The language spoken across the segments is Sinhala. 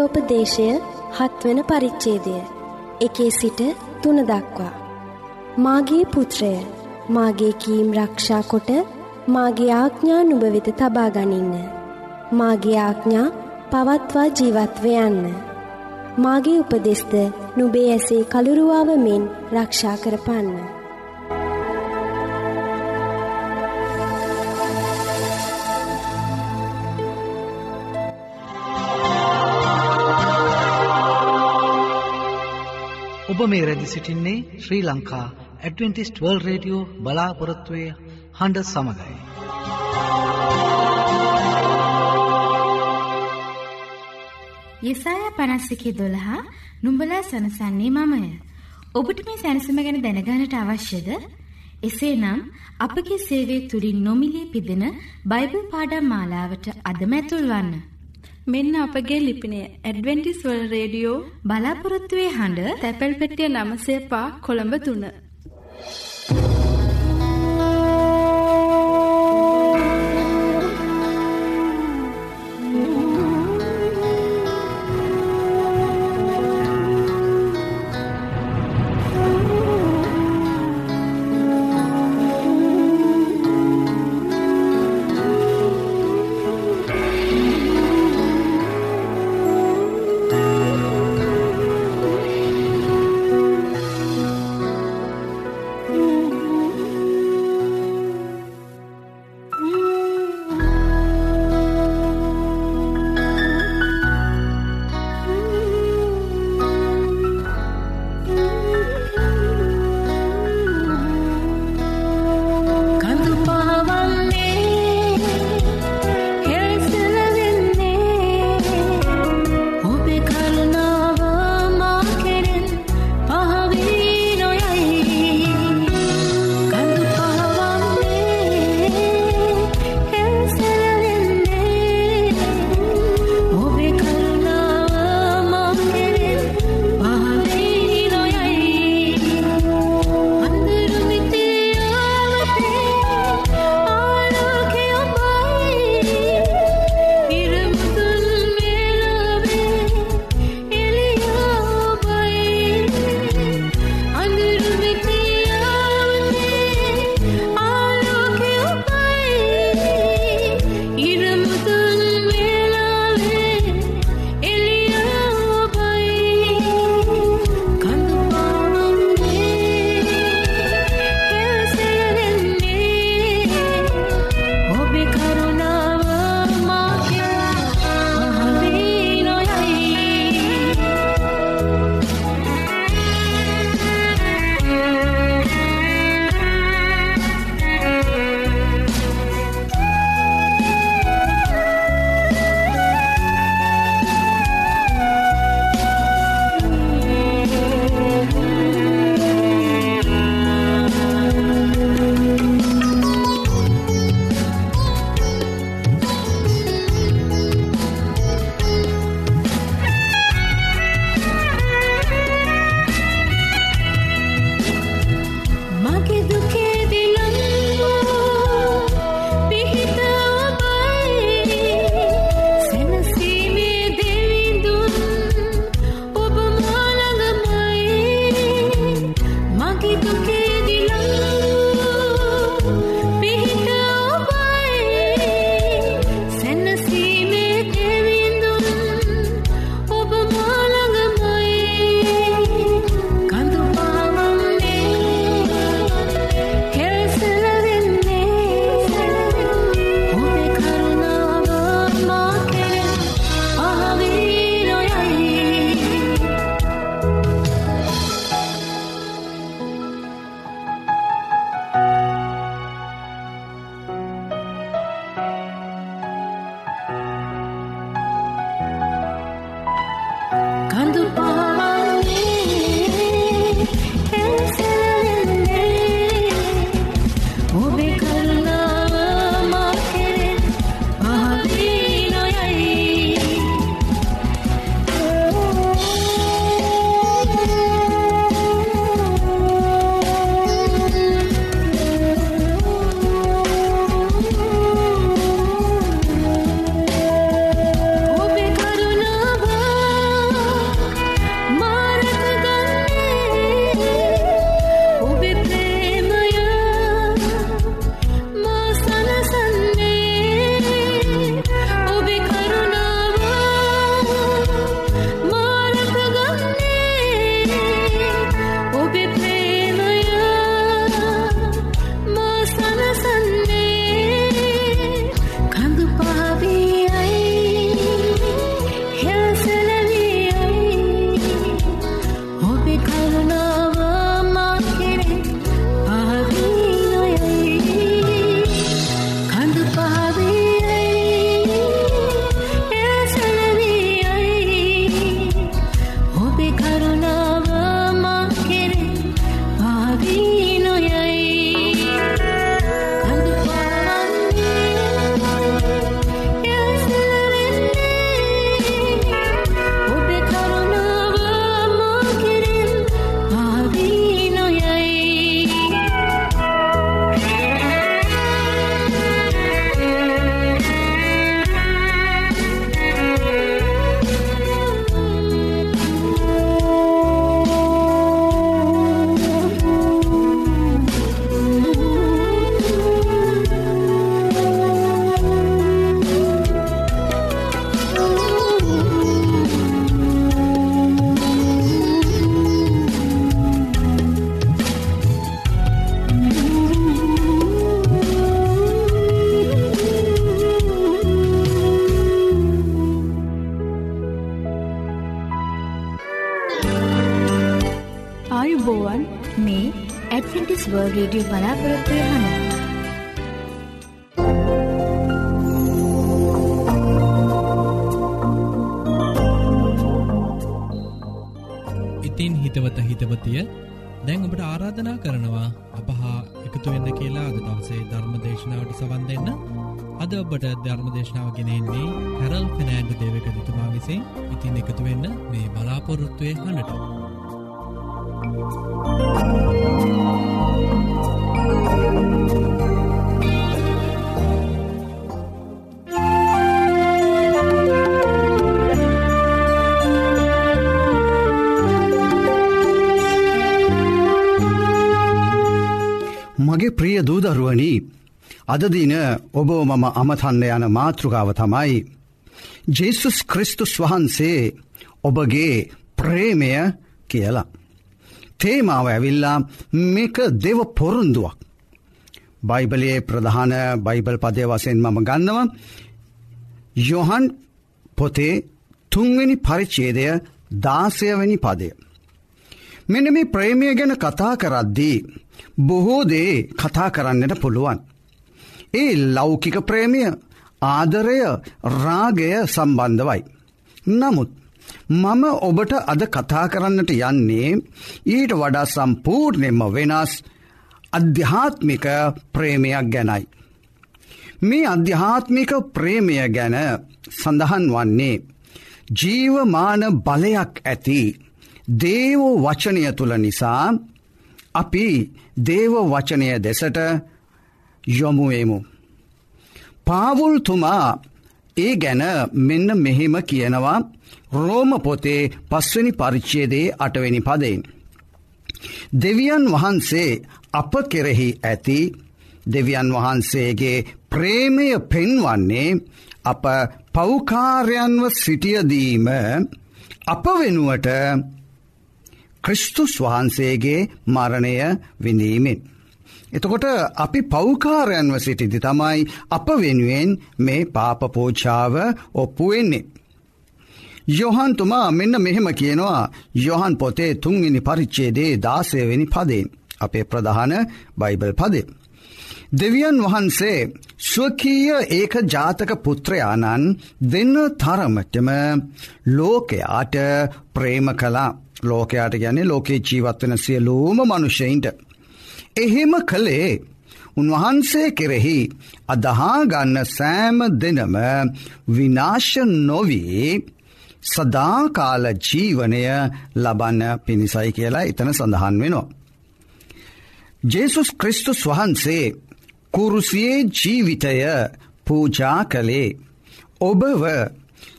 හිතෝපදේශය හත්වන පරිච්චේදය එකේ සිට තුන දක්වා. මාගේ පුත්‍රය මාගේ කීම් රක්ෂා කොට මාගේ ආඥා නුභවිත තබා ගනින්න. මාගේ ආඥා පවත්වා ජීවත්ව යන්න. මාගේ උපදෙස්ද නුබේ ඇසේ කළුරුවාව මෙන් රක්ෂා කරපන්න. ඔබ මේ රැදි සිටින්නේ Sri Lanka Adventist World Radio බලාපොරොත්තුවය හඬ සමඟයි. යෙසාය පනස්සිකේ දොළහා නුඹලා සනසන්නේ මමය. ඔබට මේ සැනසම ගැන දැනගානට අවශ්‍යද? එසේනම් අපගේ සේවය තුළින් නොමිලේ පිදෙන බයිබල් පාඩම් මාලාවට අදමැතුල්වන්න. මෙන්න අපගේ ලිපිනය ඇඩවෙන්ටිස් වල් රේඩියෝ බලාපොරොත්තුවේ හඬ තැපැල් පෙටිය නමසේපා කොළඹ තුන්න. වර්ල්ඩ් රේඩියෝ බලාපොරොත්තු වෙනවා. ඉතින් හිතවත හිතවතිය දැන් ඔබට ආරාධනා කරනවා අපහා එකතු වෙන්න කියලා අද දවසේ ධර්ම දේශනාවට සවන් දෙන්න. අද ඔබට ධර්ම දේශනාව ගෙනෙන්නේ හැරල් ෆිනෑන්ඩු දේවක තුමා විසින්. ඉතින් එකතු වෙන්න මේ බලාපොරොත්තුවය හඬට. දූදරුවනි අදදින ඔබ මම අමතන්න යන මාතෘකාව තමයි. ජෙසුස් ක්‍රිස්තුස් වහන්සේ ඔබගේ ප්‍රේමය කියලා. තේමාව ඇවිල්ලා මේක දෙව පොරුන්දුවක්. බයිබලයේ ප්‍රධාන බයිබල් පදය වසයෙන් මම ගන්නව යොහන් පොතේ තුන්වෙනි පරිච්චේදය දාසයවැනි පදය. මෙන මේ ප්‍රේමය ගැන කතා කරද්දී බොහෝ දේ කතා කරන්නට පුළුවන්. ඒ ලෞකික ප්‍රේමය ආදරය රාගය සම්බන්ධවයි. නමුත් මම ඔබට අද කතා කරන්නට යන්නේ ඊට වඩා සම්පූර්ණයෙන්ම වෙනස් අධ්‍යාත්මික ප්‍රේමයක් ගැනයි. මේ අධ්‍යාත්මික ප්‍රේමය ගැන සඳහන් වන්නේ ජීවමාන බලයක් ඇති දේව වචනය තුළ නිසා අපි දේව වචනය දෙසට යොමුුවමු. පාවුල්තුමා ඒ ගැන මෙන්න මෙහෙම කියනවා රෝම පොතේ පස්වනි පරිච්චේදේ අටවෙනි පදෙන්. දෙවියන් වහන්සේ අප කෙරෙහි ඇති දෙවියන් වහන්සේගේ ප්‍රේමය පෙන්වන්නේ අප පෞකාරයන්ව සිටියදීම අප වෙනුවට ක්‍රිස්තුස් වහන්සේගේ මරණය විඳීමෙන්. එතකොට අපි පෞකාරයන්ව සිටිදි තමයි අප වෙනුවෙන් මේ පාපපෝච්චාව ඔප්පුවෙන්නේ. යොහන්තුමා මෙන්න මෙහෙම කියනවා යොහන් පොතේ තුන්ගනි පරිච්චේදේ දාසයවෙනි පදෙන් අපේ ප්‍රධාන බයිබල් පදේ. දෙවියන් වහන්සේ ස්වකීය ඒක ජාතක පුත්‍රයාණන් දෙන්න තරමටම ලෝකයාට ප්‍රේම කලා ලෝකයාට ගැන්නේ ලෝකේ ජීවත්වන සියලූම මනුෂ්‍යයින්ට. එහෙම කළේ උන්වහන්සේ කෙරෙහි අදහාගන්න සෑම දෙනම විනාශ නොවී සදාකාල ජීවනය ලබන්න පිණිසයි කියලා එතන සඳහන් වෙනවා. ජේසුස් ක්‍රිස්තුස් වහන්සේ කුරුසියේ ජීවිතය පූජා කළේ ඔබව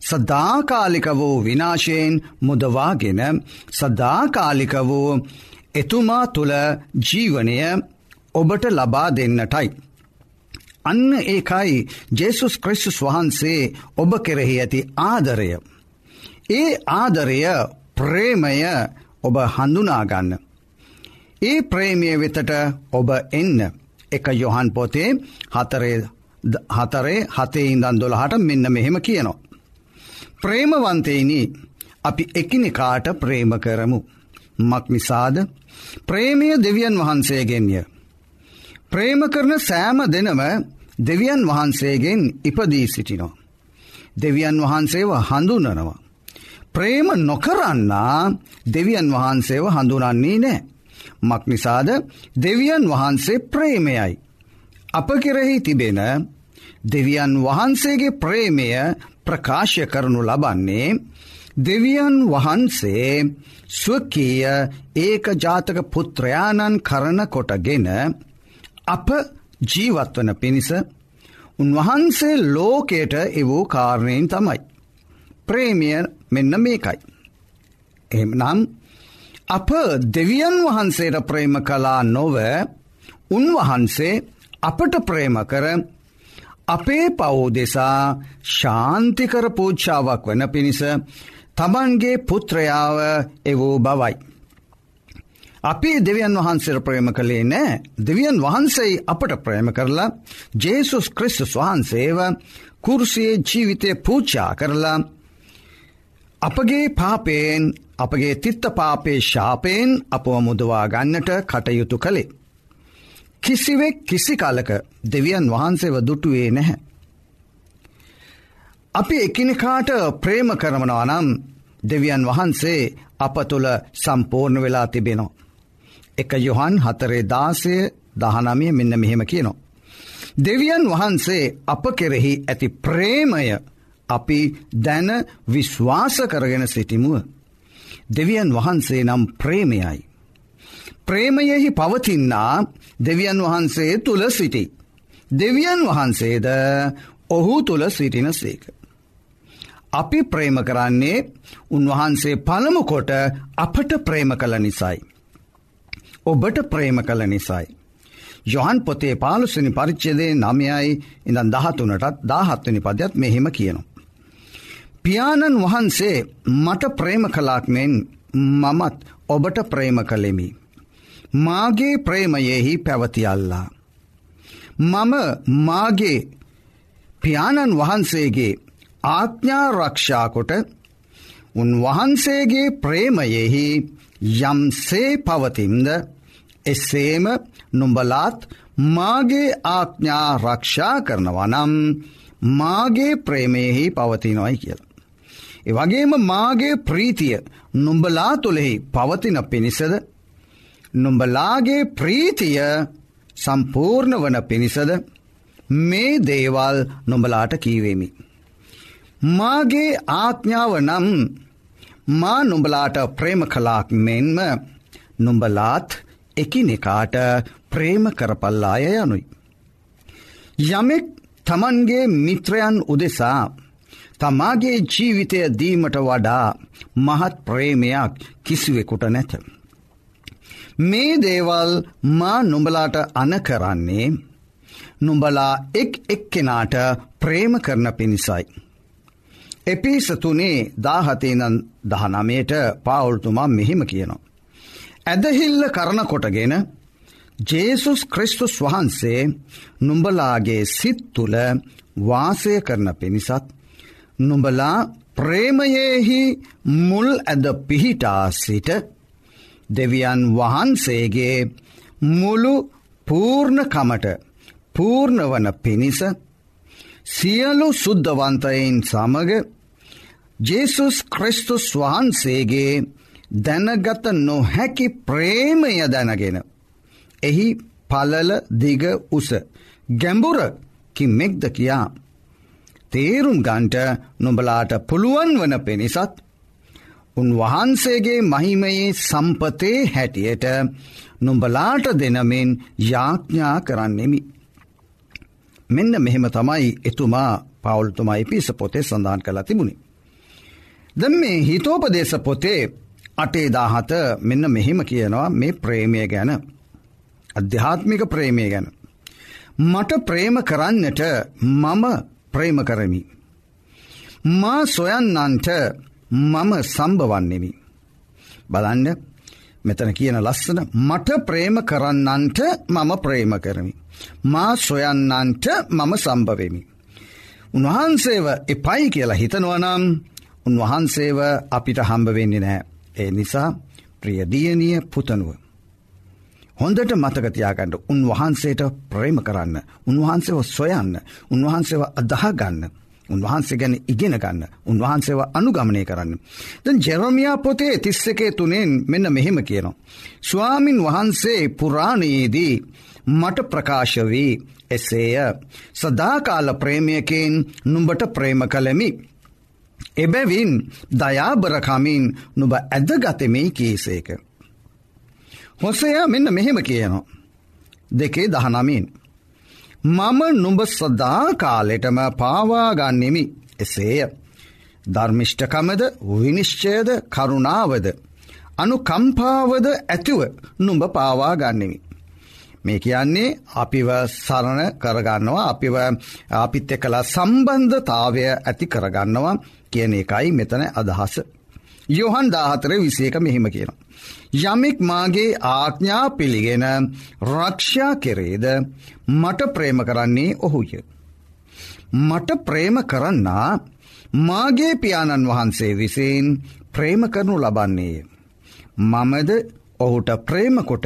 සදාකාලික වූ විනාශයෙන් මුදවාගෙන සදාකාලික වූ එතුමා තුළ ජීවනය ඔබට ලබා දෙන්නටයි. අන්න ඒකයි ජේසුස් ක්‍රිස්තුස් වහන්සේ ඔබ කෙරෙහි ඇති ආදරය. ඒ ආදරය ප්‍රේමය ඔබ හඳුනාගන්න. ඒ ප්‍රේමය වෙතට ඔබ එන්න එක යොහන් පොතේ හතරේ හතරේ හතේ ඉඳන් දොළහට මෙන්න මෙහෙම කියනවා. ප්‍රේමවන්තයිනි අපි එකිනෙකාට ප්‍රේම කරමු. මක් නිසාද ප්‍රේමය දෙවියන් වහන්සේගෙන්ය. ප්‍රේම කරන සෑම දෙනම දෙවියන් වහන්සේගෙන් ඉපදී සිටිනෝ. දෙවියන් වහන්සේව හඳුනනවා. ප්‍රේම නොකරන්නා දෙවියන් වහන්සේව හඳුනන්නේ නෑ. මක් නිසාද දෙවියන් වහන්සේ ප්‍රේමයයි. අප කෙරෙහි තිබෙන දෙවියන් වහන්සේගේ ප්‍රේමය ප්‍රකාශය කරනු ලබන්නේ දෙවියන් වහන්සේ ස්වකීය ඒක ජාතක පුත්‍රයාණන් කරන කොටගෙන අප ජීවත්වන පිණිස උන්වහන්සේ ලෝකයට එවූ කාරණයෙන් තමයි. ප්‍රේමිය මෙන්න මේකයි. එනම් අප දෙවියන් වහන්සේට ප්‍රේම කලා නොව උන්වහන්සේ අපට ප්‍රේම කර අපේ පව් දෙසා ශාන්තිකර පූච්චාවක් වන පිණිස තමන්ගේ පුත්‍රයාව එවූ බවයි. අපි දෙවියන් වහන්සේර ප්‍රේම කළේ නෑ දෙවියන් වහන්සේ අපට ප්‍රේම කරලා ජේසුස් ක්‍රිස්තුස් වහන්සේව කුරුසියේ ජීවිතය පූච්චා කරලා අපගේ පාපයෙන් අපගේ තිත්ත පාපේ ශාපයෙන් අපව මුදවා ගන්නට කටයුතු කළේ. කිසිවෙක් කිසි කාලක දෙවියන් වහන්සේව දුටුවේ නැහැ. අපි එකිනෙකාට ප්‍රේම කරමනවා නම් දෙවියන් වහන්සේ අප තුළ සම්පූර්ණ වෙලා තිබෙනවා. එක යොහන් හතරේ දාසය දහනමය මෙන්න මෙහෙම කියනවා. දෙවියන් වහන්සේ අප කෙරෙහි ඇති ප්‍රේමය අපි දැන විශ්වාස කරගෙන සිටිමුව. දෙවියන් වහන්සේ නම් ප්‍රේමයයි. ප්‍රේමයෙහි පවතින්නා දෙවියන් වහන්සේ තුළ සිටි. දෙවියන් වහන්සේද ඔහු තුළ සිටින සේක. අපි ප්‍රේම කරන්නේ උන්වහන්සේ පළමුකොට අපට ප්‍රේම කළ නිසයි. ඔබට ප්‍රේම කළ නිසයි. යොහන් පොතේ පාලුස්සනි පරිච්චදේ නමයයි ඉඳන් දහතුනටත් දාහත්වනි පදයක් මෙහෙම කියනවා. පියාණන් වහන්සේ මට ප්‍රේම කලාක් මෙන් මමත් ඔබට ප්‍රේම කළෙමි. මාගේ ප්‍රේමයෙහි පැවතියල්ලා. මම මාගේ පියාණන් වහන්සේගේ ආඥාරක්ෂාකොට උන්වහන්සේගේ ප්‍රේමයෙහි යම්සේ පවතින්ද එසේම නුඹලාත් මාගේ ආඥා රක්ෂා කරනවා නම් මාගේ ප්‍රේමයෙහි පවතිනොයි කියලා. එවගේම මාගේ ප්‍රීතිය නුඹලා තුළෙහි පවතින පිණිසද නුඹලාගේ ප්‍රීතිය සම්පූර්ණ වන පිණිසද මේ දේවල් නුඹලාට කීවේමි. මාගේ ආඥාව නම් මා නුඹලාට ප්‍රේම කලාක් මෙන්ම නුඹලාත් එකිනෙකාට ප්‍රේම කරපල්ලාය යනුයි. යමෙක් තමන්ගේ මිත්‍රයන් උදෙසා තමාගේ ජීවිතය දීමට වඩා මහත් ප්‍රේමයක් කිසිවෙකුට නැත. මේ දේවල් මා නුඹලාට අන කරන්නේ නුඹලා එක් එක්කෙනාට ප්‍රේම කරන පිණිසයි. එපිසතුනේ දාහතේනන් දහනමයට පාවුල්තුමා මෙහෙම කියනවා. ඇදහිල්ල කරනකොටගෙන ජේසුස් ක්‍රිස්තුස් වහන්සේ නුඹලාගේ සිත් තුළ වාසය කරන පිණිසත් නුඹලා ප්‍රේමයෙහි මුල් ඇද පිහිටා සිට දෙවියන් වහන්සේගේ මුළු පූර්ණකමට පූර්ණවන පිණිස සියලු සුද්ධවන්තයින් සමග ජේසුස් ක්‍රිස්තුස් වහන්සේගේ දැනගත නොහැකි ප්‍රේමය දැනගෙන. එහි පලල දිග උස ගැඹුර කිම්මෙක්ද කියා. තේරුම් ගන්ට නොබලාට පුළුවන් වන පෙනිසත් උන්වහන්සේගේ මහිමයේ සම්පතේ හැටියට නොඹලාට දෙනමෙන් යාඥා කරන්නෙමි. මෙන්න මෙහෙම තමයි එතුමා පවුල්තුමයි පිස පොතේ සඳහන් කළ තිබුණි. දැම් මේ හිතෝපදේශ පොතේ අටේ දාහත මෙන්න මෙහෙම කියනවා මේ ප්‍රේමය ගැන අධ්‍යාත්මික ප්‍රේමය ගැන. මට ප්‍රේම කරන්නට මම ප්‍රේම කරමි. මා සොයන්නන්ට මම සම්භවන්නෙමි. බලන්න මෙතන කියන ලස්සන මට ප්‍රේම කරන්නන්ට මම ප්‍රේම කරමි. මා සොයන්නන්ට මම සම්භවෙමි. උන්වහන්සේව එපයි කියලා හිතනවනම් උන්වහන්සේව අපිට හම්බවෙන්නේ නෑ. ඒ නිසා ප්‍රියදියනිය පුතනුව. හොඳට මතකතියාගන්නට උන්වහන්සේට ප්‍රේම කරන්න. උන්වහන්සේව සොයන්න උන්වහන්සේව අදහගන්න. උන්වහන්සේ ගැන ඉගෙන ගන්න උන්වහන්සේව අනුගමනය කරන්න. දැන් ජෙරමියා පොතේ තිස්ස එකේ තුනෙන් මෙන්න මෙහෙම කියනවා. ස්වාමින් වහන්සේ පුරාණයේදී මට ප්‍රකාශ වී එසේය සදාකාල ප්‍රේමයකින් නුඹට ප්‍රේම කළමි. එබැවින් දයාබරකමින් නුබ ඇදගතමෙයි කේසේක. හොසය මෙන්න මෙහෙම කියනවා. දෙකේ දහනමින්. මම නුඹ සදා කාලෙටම පාවාගන්නෙමි එසේය. ධර්මිෂ්ඨකමද විනිශ්චයද කරුණාවද. අනු කම්පාවද ඇතිව නුඹ පාවාගන්නෙමි. මේ කියන්නේ අපිව සරණ කරගන්නවා අපිව අපිත් එක්කලා සම්බන්ධතාවය ඇති කරගන්නවා කියන එකයි මෙතන අදහස. යොහන් දාහතර විසේක මෙහෙම කියනවා. යමෙක් මාගේ ආඥා පිළිගෙන රක්ෂා කෙරේද මට ප්‍රේම කරන්නේ ඔහුය. මට ප්‍රේම කරන්නා මාගේ පියාණන් වහන්සේ විසින් ප්‍රේම කරනු ලබන්නේය. මමද ඔහුට ප්‍රේමකොට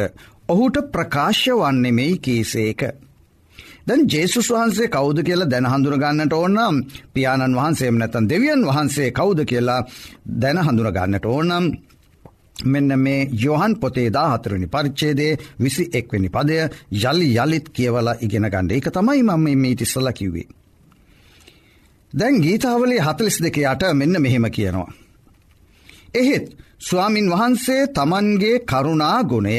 ඔහුට ප්‍රකාශ්‍ය වන්නෙමෙයි කීසේක. දැන් ජේසුස් වහන්සේ කෞද කියලා දැන හඳුරගන්නට ඕනම් පියාණන් වහන්සේම නැතන් දෙවියන් වහන්සේ කෞද කියලා දැන හඳුරගන්නට ඕනම් මෙන්න මේ යොහන් පොතේ දා හතරනි පරිච්චේදේ විසි එක්වනි පදය යළි යළිත් කියවලා ඉගෙන ගණ්ඩ එක තමයි මම මේ තිස්සල කිව්වේ. දැන් ගීතාවලේ හතලිස් දෙක යට මෙන්න මෙහෙම කියනවා. එහෙත් ස්වාමින් වහන්සේ තමන්ගේ කරුණා ගුණය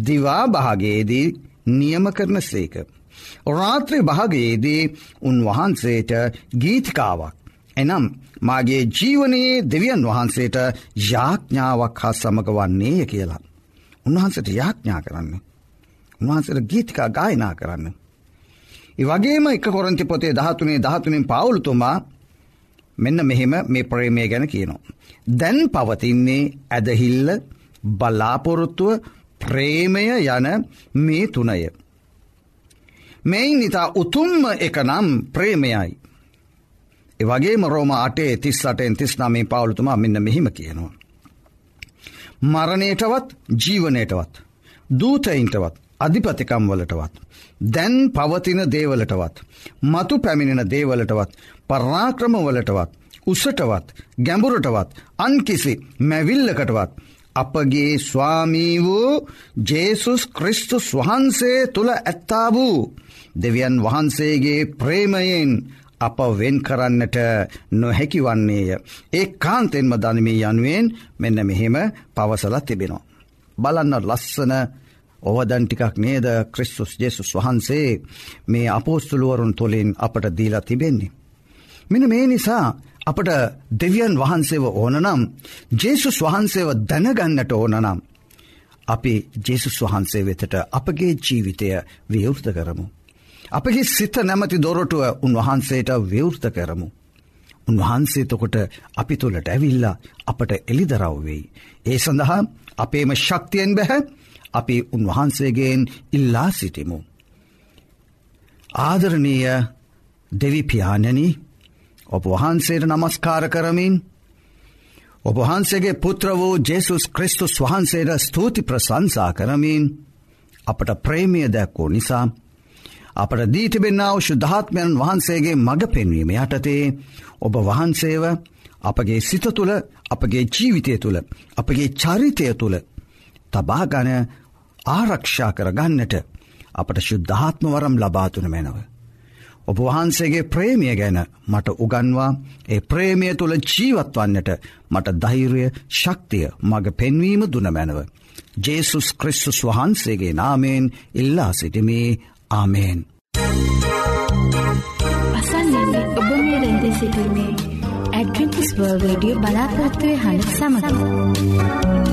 දිවා භාගයේදී නියම කරන සේක. රාත්‍රී භාගයේදී උන්වහන්සේට ගීතිකාවක්. එනම් මාගේ ජීවනයේ දෙවියන් වහන්සේට යාඥාවක් හා සමග වන්නේය කියලා. උන්වහන්සට යාඥා කරන්න. උන්වහන්සට ගීතිකා ගායනා කරන්න. වගේම එක කොරන්ති පොතේ දහතුනේ දහතුනින් පවුලුතුමා මෙන්න මෙහෙම මේ ප්‍රේමය ගැන කියනවා. දැන් පවතින්නේ ඇදහිල්ල බලාපොරොත්තුව ප්‍රේමය යන මේ තුනය. මෙයින් නිතා උතුම්ම එක නම් ප්‍රේමයයි. එවගේම රෝම අටේ තිස් අටෙන් තිස් නමේ පවුලතුමා මෙන්න මෙහිම කියනවා. මරණයටවත් ජීවනයටවත් දූතයින්ටවත් අධිපතිකම් වලටවත්. දැන් පවතින දේවලටවත්. මතු පැමිණෙන දේවලටවත් පර්ාක්‍රමවලටවත් උසටවත් ගැඹුරටවත් අන්කිසි මැවිල්ලකටවත්. අපගේ ස්වාමී වූ ජේසුස් ක්‍රිස්තුස් වහන්සේ තුළ ඇත්තා වූ දෙවියන් වහන්සේගේ ප්‍රේමයෙන් අප වෙන් කරන්නට නොහැකි වන්නේය. ඒ කාන්තෙන්ම දනමී යනුවෙන් මෙන්න මෙහෙම පවසලත් තිබෙනවා. බලන්න ලස්සන ඔවදන්ටිකක් නේද ක්‍රිස්තුස් ජෙසුස් වහන්සේ මේ අපෝස්තුළුවරුන් තුළින් අපට දීලා තිබෙන්නේ. මෙන මේ නිසා අපට දෙවියන් වහන්සේව ඕනනම් ජේසුස් වහන්සේව දැනගන්නට ඕනනම් අපි ජෙසුස් වහන්සේ වෙතට අපගේ ජීවිතය විවෘත කරමු. අපගේ සිත නැමති දොරටුව උන්වහන්සේට විවෘත කරමු. උන්වහන්සේතකොට අපි තුළට ඇවිල්ලා අපට එළිදරව්වෙයි. ඒ සඳහා අපේම ශක්තියෙන් බැහැ අපි උන්වහන්සේගෙන් ඉල්ලා සිටිමු. ආදරණීය දෙවිපාණනි ඔබ වහන්සේට නමස්කාර කරමින් ඔබහන්සේගේ පුත්‍ර වූ ජෙසුස් ක්‍රිස්තුස් වහන්සේට ස්තුති ප්‍රසංසා කරමින් අපට ප්‍රේමිය දැක්වූ නිසා අපට දීතිබෙන්නාව ශුද්ධාත්මයන් වහන්සේගේ මඟ පෙන්වීම යටතේ ඔබ වහන්සේව අපගේ සිත තුළ අපගේ ජීවිතය තුළ අපගේ චරිතය තුළ තබාගන ආරක්ෂා කරගන්නට අපට ශුද්ධාත්මවරම් ලබාතුන මැනව. ඔබ වහන්සේගේ ප්‍රේමිය ගැන මට උගන්වා ඒ ප්‍රේමය තුළ ජීවත්වන්නට මට ධෛර්ය ශක්තිය මඟ පෙන්වීම දුන මැනව. ජේසුස් ක්‍රිස්තුස් වහන්සේගේ නාමයෙන් ඉල්ලා සිටිමේ ආමේන්. අසන්නන්නේ ඔබ මේ රැඳී සිටින්නේ ඇඩ්‍රිටිස් වර්ල් රඩිය බලාපොත්තුවේ හඬ සමඟ.